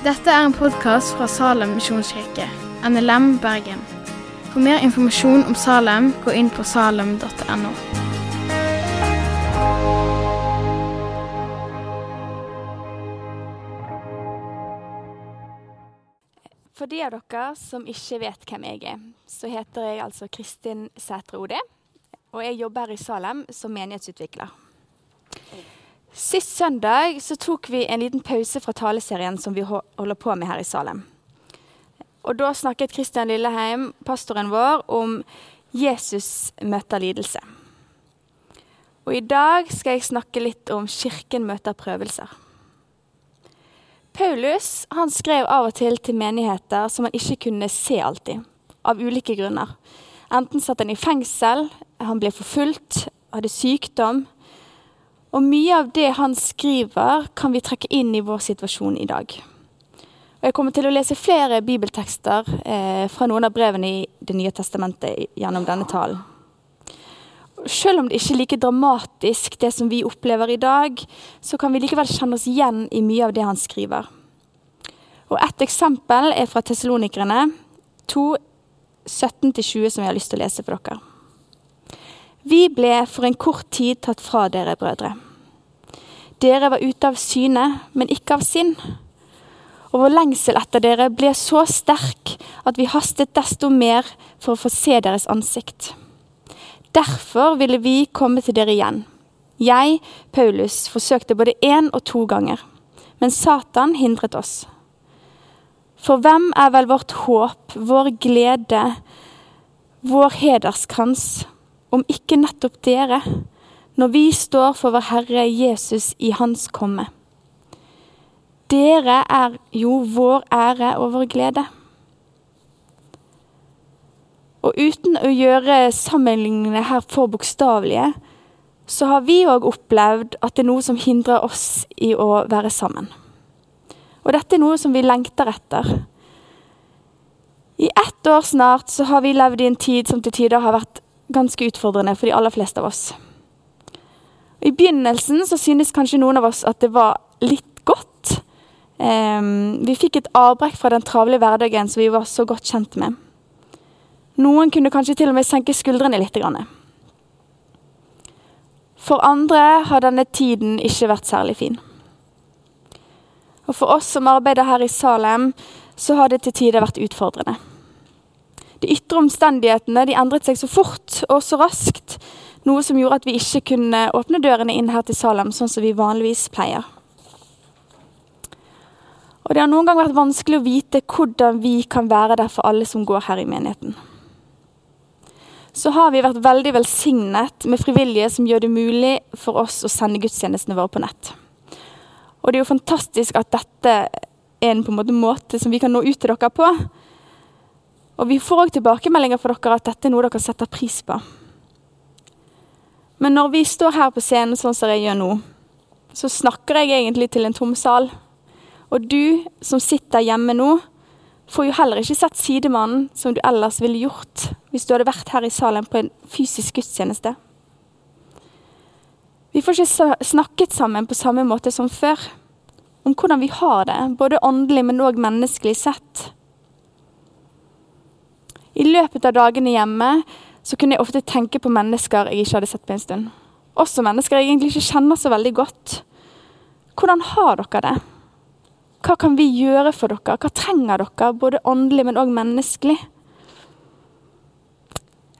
Dette er en podkast fra Salem misjonskirke, NLM Bergen. For mer informasjon om Salem, gå inn på salem.no. For de av dere som ikke vet hvem jeg er, så heter jeg altså Kristin Sætre Ode. Og jeg jobber her i Salem som menighetsutvikler. Sist søndag så tok vi en liten pause fra taleserien som vi holder på med her i Salem. Og da snakket Kristian Lilleheim, pastoren vår, om Jesus møter lidelse. Og i dag skal jeg snakke litt om kirken møter prøvelser. Paulus han skrev av og til til menigheter som han ikke kunne se alltid, av ulike grunner. Enten satt han i fengsel, han ble forfulgt, hadde sykdom. Og mye av det han skriver, kan vi trekke inn i vår situasjon i dag. Og jeg kommer til å lese flere bibeltekster eh, fra noen av brevene i Det nye testamentet gjennom denne talen. Selv om det ikke er like dramatisk, det som vi opplever i dag, så kan vi likevel kjenne oss igjen i mye av det han skriver. Og Et eksempel er fra Tessalonikerne 2, 17-20, som jeg har lyst til å lese for dere. Vi ble for en kort tid tatt fra dere, brødre. Dere var ute av syne, men ikke av sinn. Og vår lengsel etter dere ble så sterk at vi hastet desto mer for å få se deres ansikt. Derfor ville vi komme til dere igjen. Jeg, Paulus, forsøkte både én og to ganger, men Satan hindret oss. For hvem er vel vårt håp, vår glede, vår hederskrans, om ikke nettopp dere, når vi står for vår Herre Jesus i Hans komme? Dere er jo vår ære og vår glede. Og uten å gjøre sammenligningene her for bokstavelige, så har vi òg opplevd at det er noe som hindrer oss i å være sammen. Og dette er noe som vi lengter etter. I ett år snart så har vi levd i en tid som til tider har vært ganske utfordrende for de aller fleste av oss. I begynnelsen så synes kanskje noen av oss at det var litt godt. Um, vi fikk et avbrekk fra den travle hverdagen som vi var så godt kjent med. Noen kunne kanskje til og med senke skuldrene litt. For andre har denne tiden ikke vært særlig fin. Og for oss som arbeider her i Salem, så har det til tider vært utfordrende. De ytre omstendighetene de endret seg så fort og så raskt, noe som gjorde at vi ikke kunne åpne dørene inn her til Salem sånn som vi vanligvis pleier. Og det har noen ganger vært vanskelig å vite hvordan vi kan være der for alle som går her i menigheten så har vi vært veldig velsignet med frivillige som gjør det mulig for oss å sende gudstjenestene våre på nett. Og det er jo fantastisk at dette er en en måte, måte som vi kan nå ut til dere på. Og vi får òg tilbakemeldinger fra dere at dette er noe dere setter pris på. Men når vi står her på scenen sånn som jeg gjør nå, så snakker jeg egentlig til en tom sal. Og du som sitter hjemme nå, får jo heller ikke sett sidemannen som du ellers ville gjort hvis du hadde vært her i salen på en fysisk gudstjeneste. Vi får ikke snakket sammen på samme måte som før. Om hvordan vi har det, både åndelig, men òg menneskelig sett. I løpet av dagene hjemme så kunne jeg ofte tenke på mennesker jeg ikke hadde sett på en stund. Også mennesker jeg egentlig ikke kjenner så veldig godt. Hvordan har dere det? Hva kan vi gjøre for dere? Hva trenger dere, både åndelig, men òg menneskelig?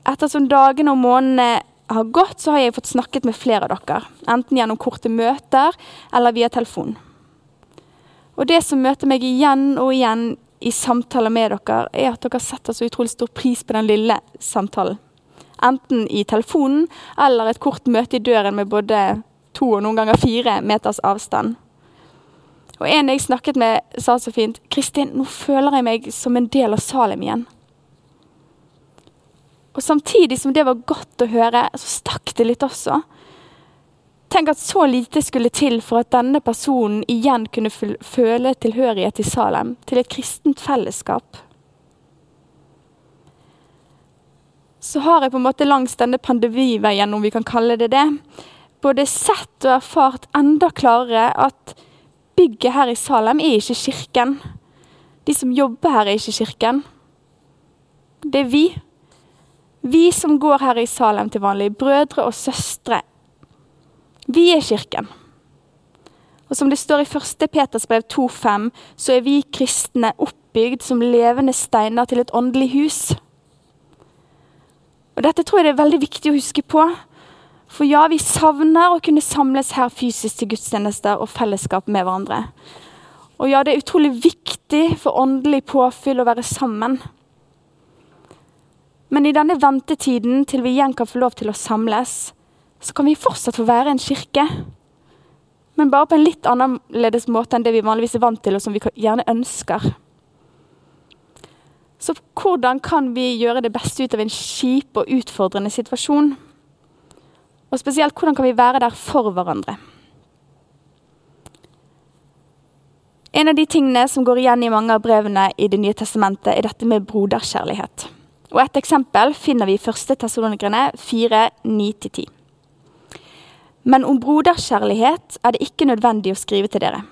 Ettersom dagene og månedene har gått, så har jeg fått snakket med flere av dere. Enten gjennom korte møter eller via telefon. Og det som møter meg igjen og igjen i samtaler med dere, er at dere setter så utrolig stor pris på den lille samtalen. Enten i telefonen eller et kort møte i døren med både to og noen ganger fire meters avstand. Og en jeg snakket med, sa så fint 'Kristin, nå føler jeg meg som en del av Salem igjen'. Og samtidig som det var godt å høre, så stakk det litt også. Tenk at så lite skulle til for at denne personen igjen kunne føle tilhørighet til Salem, til et kristent fellesskap. Så har jeg på en måte langs denne pandemiveien, om vi kan kalle det det, både sett og erfart enda klarere at bygget her i Salem er ikke kirken. De som jobber her, er ikke kirken. Det er vi. Vi som går her i Salem til vanlig, brødre og søstre. Vi er kirken. Og som det står i 1. Peters brev 2,5, så er vi kristne oppbygd som levende steiner til et åndelig hus. Og Dette tror jeg det er veldig viktig å huske på. For ja, vi savner å kunne samles her fysisk til gudstjenester og fellesskap med hverandre. Og ja, det er utrolig viktig for åndelig påfyll å være sammen. Men i denne ventetiden til vi igjen kan få lov til å samles, så kan vi fortsatt få være en kirke. Men bare på en litt annerledes måte enn det vi vanligvis er vant til, og som vi gjerne ønsker. Så hvordan kan vi gjøre det beste ut av en kjip og utfordrende situasjon? Og spesielt, hvordan kan vi være der for hverandre? En av de tingene som går igjen i mange av brevene i Det nye testamentet, er dette med broderkjærlighet. Og Et eksempel finner vi i 1. Tessalonikerne 4, 9-10. Men om broderkjærlighet er det ikke nødvendig å skrive til dere.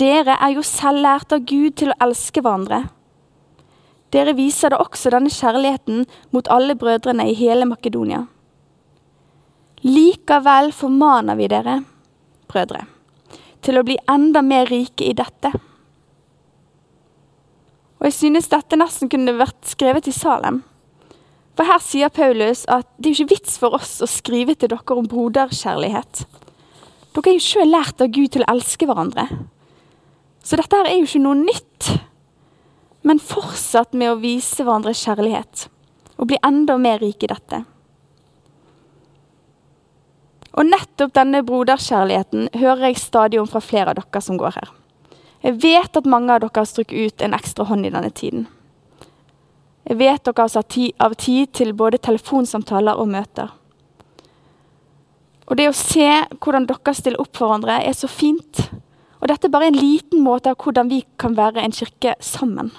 Dere er jo selv lært av Gud til å elske hverandre. Dere viser da også denne kjærligheten mot alle brødrene i hele Makedonia. Likevel formaner vi dere, brødre til å bli enda mer rike i dette. Og jeg synes dette nesten kunne vært skrevet i Salem. For her sier Paulus at det er jo ikke vits for oss å skrive til dere om broderkjærlighet. Dere er jo sjøl lært av Gud til å elske hverandre. Så dette her er jo ikke noe nytt. Men fortsatt med å vise hverandre kjærlighet. Og bli enda mer rik i dette. Og nettopp denne broderkjærligheten hører jeg stadig om fra flere av dere som går her. Jeg vet at mange av dere har strukket ut en ekstra hånd i denne tiden. Dere har av tid til både telefonsamtaler og møter. Og det å se hvordan dere stiller opp for hverandre, er så fint. Og dette er bare en liten måte av hvordan vi kan være en kirke sammen.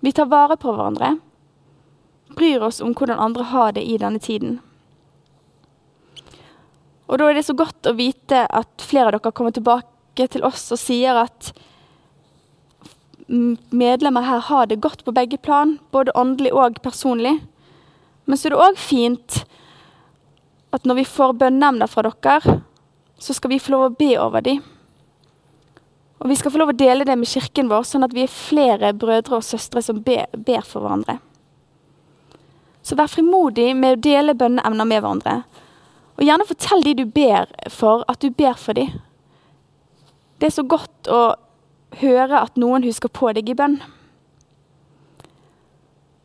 Vi tar vare på hverandre, bryr oss om hvordan andre har det i denne tiden. Og da er det så godt å vite at flere av dere kommer tilbake til oss og sier at medlemmer her har det godt på begge plan, både åndelig og personlig. Men så er det òg fint at når vi får bønneemner fra dere, så skal vi få lov å be over dem. Og vi skal få lov å dele det med kirken vår, sånn at vi er flere brødre og søstre som ber, ber for hverandre. Så vær frimodig med å dele bønneemner med hverandre. Og gjerne fortell de du ber for, at du ber for dem. Det er så godt å høre at noen husker på deg i bønn.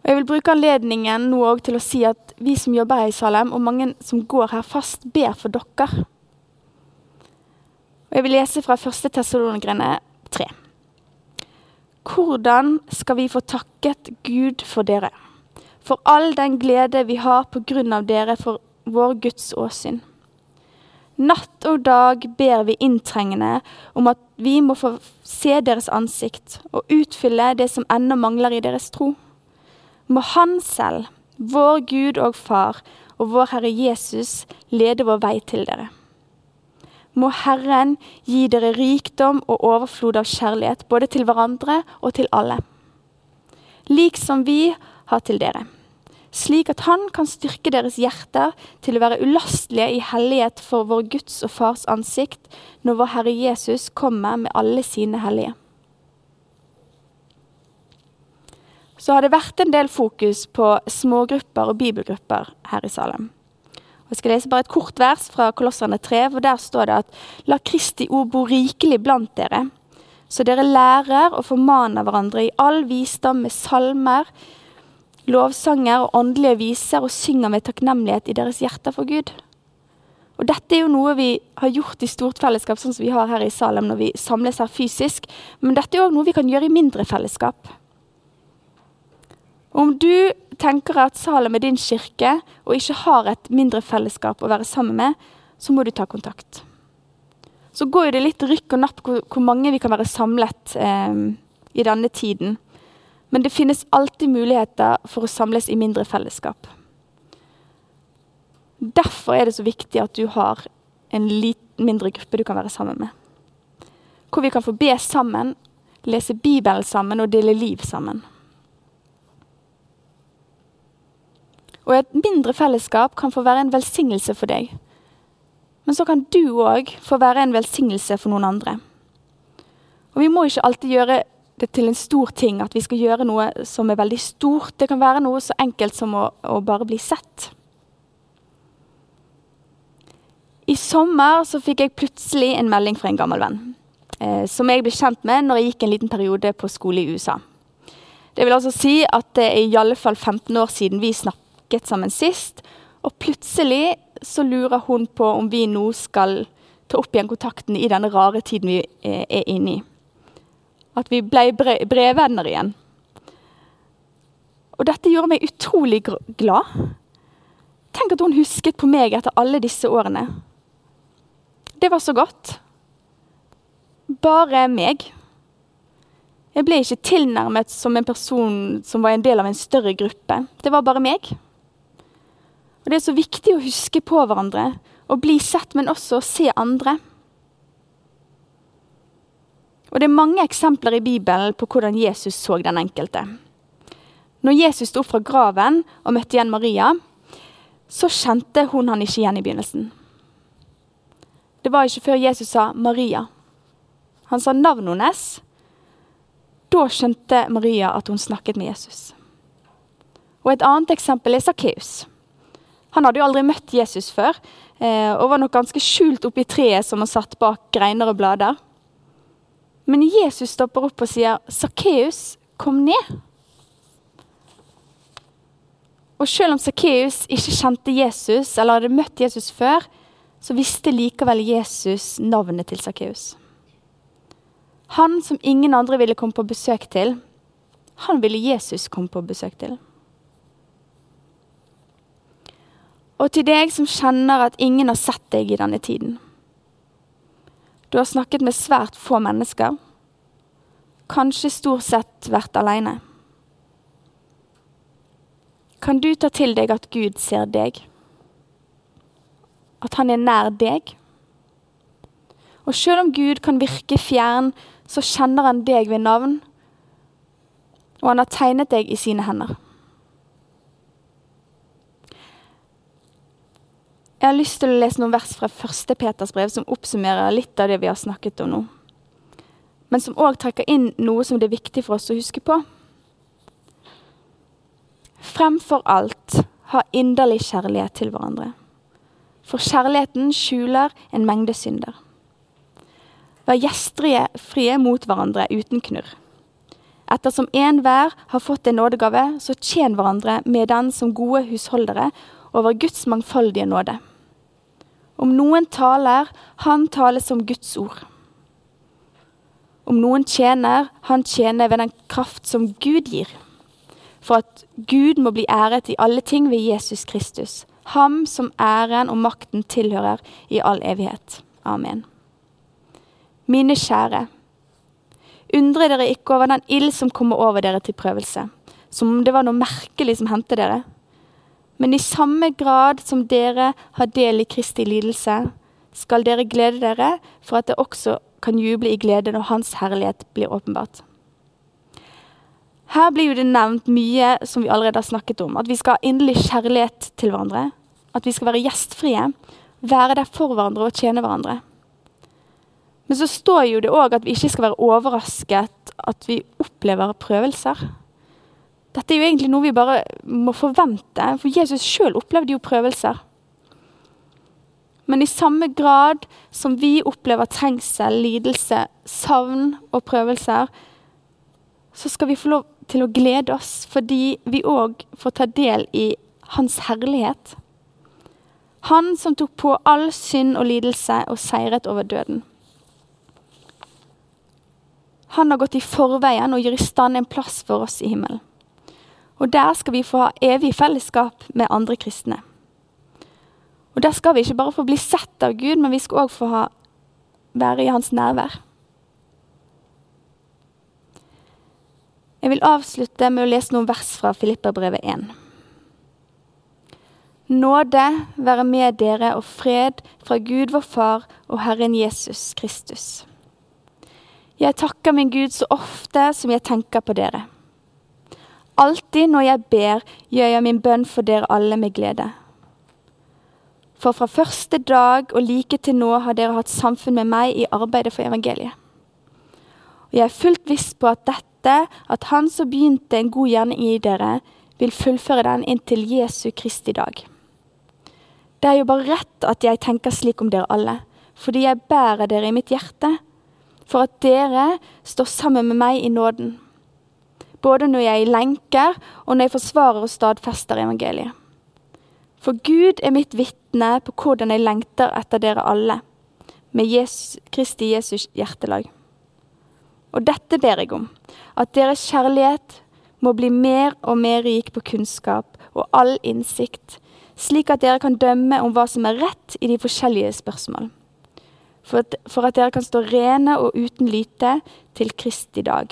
Og Jeg vil bruke anledningen nå til å si at vi som jobber her i Salem, og mange som går her fast, ber for dere. Og Jeg vil lese fra 1. Tessalonikrene 3. Hvordan skal vi få takket Gud for dere? For all den glede vi har på grunn av dere for vår Guds åsyn. Natt og dag ber vi inntrengende om at vi må få se deres ansikt og utfylle det som ennå mangler i deres tro. Må Han selv, vår Gud og Far og vår Herre Jesus, lede vår vei til dere. Må Herren gi dere rikdom og overflod av kjærlighet både til hverandre og til alle, lik som vi har til dere slik at han kan styrke deres hjerter til å være ulastelige i hellighet for vår Guds og Fars ansikt når vår Herre Jesus kommer med alle sine hellige. Så har det vært en del fokus på smågrupper og bibelgrupper her i Salem. Jeg skal lese bare et kort vers fra Kolosserne 3, hvor der står det at La Kristi ord bo rikelig blant dere, så dere lærer og formaner hverandre i all visdom med salmer, lovsanger og åndelige viser og synger med takknemlighet i deres hjerter for Gud. Og Dette er jo noe vi har gjort i stort fellesskap, sånn som vi har her i Salem når vi samles her fysisk. Men dette er òg noe vi kan gjøre i mindre fellesskap. Om du tenker at Salem er din kirke, og ikke har et mindre fellesskap å være sammen med, så må du ta kontakt. Så går det litt rykk og napp hvor, mange vi kan være samlet eh, i denne tiden. Men det finnes alltid muligheter for å samles i mindre fellesskap. Derfor er det så viktig at du har en litt mindre gruppe du kan være sammen med. hvor vi kan få be sammen, lese Bibelen sammen og dele liv sammen. Og et mindre fellesskap kan få være en velsignelse for deg. Men så kan du òg få være en velsignelse for noen andre. Og vi må ikke alltid gjøre det til en stor ting, at vi skal gjøre noe som er veldig stort. Det kan være noe så enkelt som å, å bare bli sett. I sommer så fikk jeg plutselig en melding fra en gammel venn. Eh, som jeg ble kjent med når jeg gikk en liten periode på skole i USA. Det vil altså si at det er i alle fall 15 år siden vi snakket sammen sist. Og plutselig så lurer hun på om vi nå skal ta opp igjen kontakten i denne rare tiden vi eh, er inne i. At vi ble brevvenner igjen. Og dette gjorde meg utrolig glad. Tenk at hun husket på meg etter alle disse årene. Det var så godt. Bare meg. Jeg ble ikke tilnærmet som en person som var en del av en større gruppe. Det var bare meg. Og Det er så viktig å huske på hverandre og bli sett, men også å se andre. Og Det er mange eksempler i Bibelen på hvordan Jesus så den enkelte. Når Jesus sto opp fra graven og møtte igjen Maria, så kjente hun han ikke igjen i begynnelsen. Det var ikke før Jesus sa 'Maria'. Han sa navnet hennes. Da skjønte Maria at hun snakket med Jesus. Og Et annet eksempel er Sakkeus. Han hadde jo aldri møtt Jesus før, eh, og var nok ganske skjult oppi treet som han satt bak greiner og blader. Men Jesus stopper opp og sier, 'Sakkeus, kom ned'. Og selv om Sakkeus ikke kjente Jesus eller hadde møtt Jesus før, så visste likevel Jesus navnet til Sakkeus. Han som ingen andre ville komme på besøk til, han ville Jesus komme på besøk til. Og til deg som kjenner at ingen har sett deg i denne tiden. Du har snakket med svært få mennesker, kanskje stort sett vært alene. Kan du ta til deg at Gud ser deg? at han er nær deg. Og selv om Gud kan virke fjern, så kjenner han deg ved navn, og han har tegnet deg i sine hender. Jeg har lyst til å lese noen vers fra 1. Peters brev som oppsummerer litt av det vi har snakket om nå. Men som òg trekker inn noe som det er viktig for oss å huske på. Fremfor alt ha inderlig kjærlighet til hverandre for kjærligheten skjuler en mengde synder. Vær gjestfrie mot hverandre uten knurr. Ettersom enhver har fått en nådegave, så tjen hverandre med den som gode husholdere over Guds mangfoldige nåde. Om noen taler, han taler som Guds ord. Om noen tjener, han tjener ved den kraft som Gud gir. For at Gud må bli æret i alle ting ved Jesus Kristus ham som æren og makten tilhører i all evighet. Amen. Mine kjære, undre dere ikke over den ild som kommer over dere til prøvelse, som om det var noe merkelig som hendte dere. Men i samme grad som dere har del i Kristi lidelse, skal dere glede dere for at det også kan juble i glede når Hans herlighet blir åpenbart. Her blir jo det nevnt mye som vi allerede har snakket om. At vi skal ha inderlig kjærlighet til hverandre. At vi skal være gjestfrie. Være der for hverandre og tjene hverandre. Men så står jo det òg at vi ikke skal være overrasket at vi opplever prøvelser. Dette er jo egentlig noe vi bare må forvente, for Jesus sjøl opplevde jo prøvelser. Men i samme grad som vi opplever trengsel, lidelse, savn og prøvelser, så skal vi få lov til å glede oss fordi vi òg får ta del i Hans herlighet. Han som tok på all synd og lidelse og seiret over døden. Han har gått i forveien og gjør i stand en plass for oss i himmelen. Og der skal vi få ha evig fellesskap med andre kristne. Og der skal vi ikke bare få bli sett av Gud, men vi skal òg få ha, være i hans nærvær. Jeg vil avslutte med å lese noen vers fra Filipperbrevet 1. Nåde være med dere og fred fra Gud vår Far og Herren Jesus Kristus. Jeg takker min Gud så ofte som jeg tenker på dere. Alltid når jeg ber, gjør jeg min bønn for dere alle med glede. For fra første dag og like til nå har dere hatt samfunn med meg i arbeidet for evangeliet. Og jeg er fullt viss på at dette, at Han som begynte en god gjerning i dere, vil fullføre den inntil Jesu Kristi dag. Det er jo bare rett at jeg tenker slik om dere alle, fordi jeg bærer dere i mitt hjerte, for at dere står sammen med meg i nåden, både når jeg lenker og når jeg forsvarer og stadfester evangeliet. For Gud er mitt vitne på hvordan jeg lengter etter dere alle, med Jesus, Kristi Jesus hjertelag. Og dette ber jeg om, at deres kjærlighet må bli mer og mer rik på kunnskap og all innsikt, slik at dere kan dømme om hva som er rett i de forskjellige spørsmål. For at, for at dere kan stå rene og uten lyte til Kristi dag,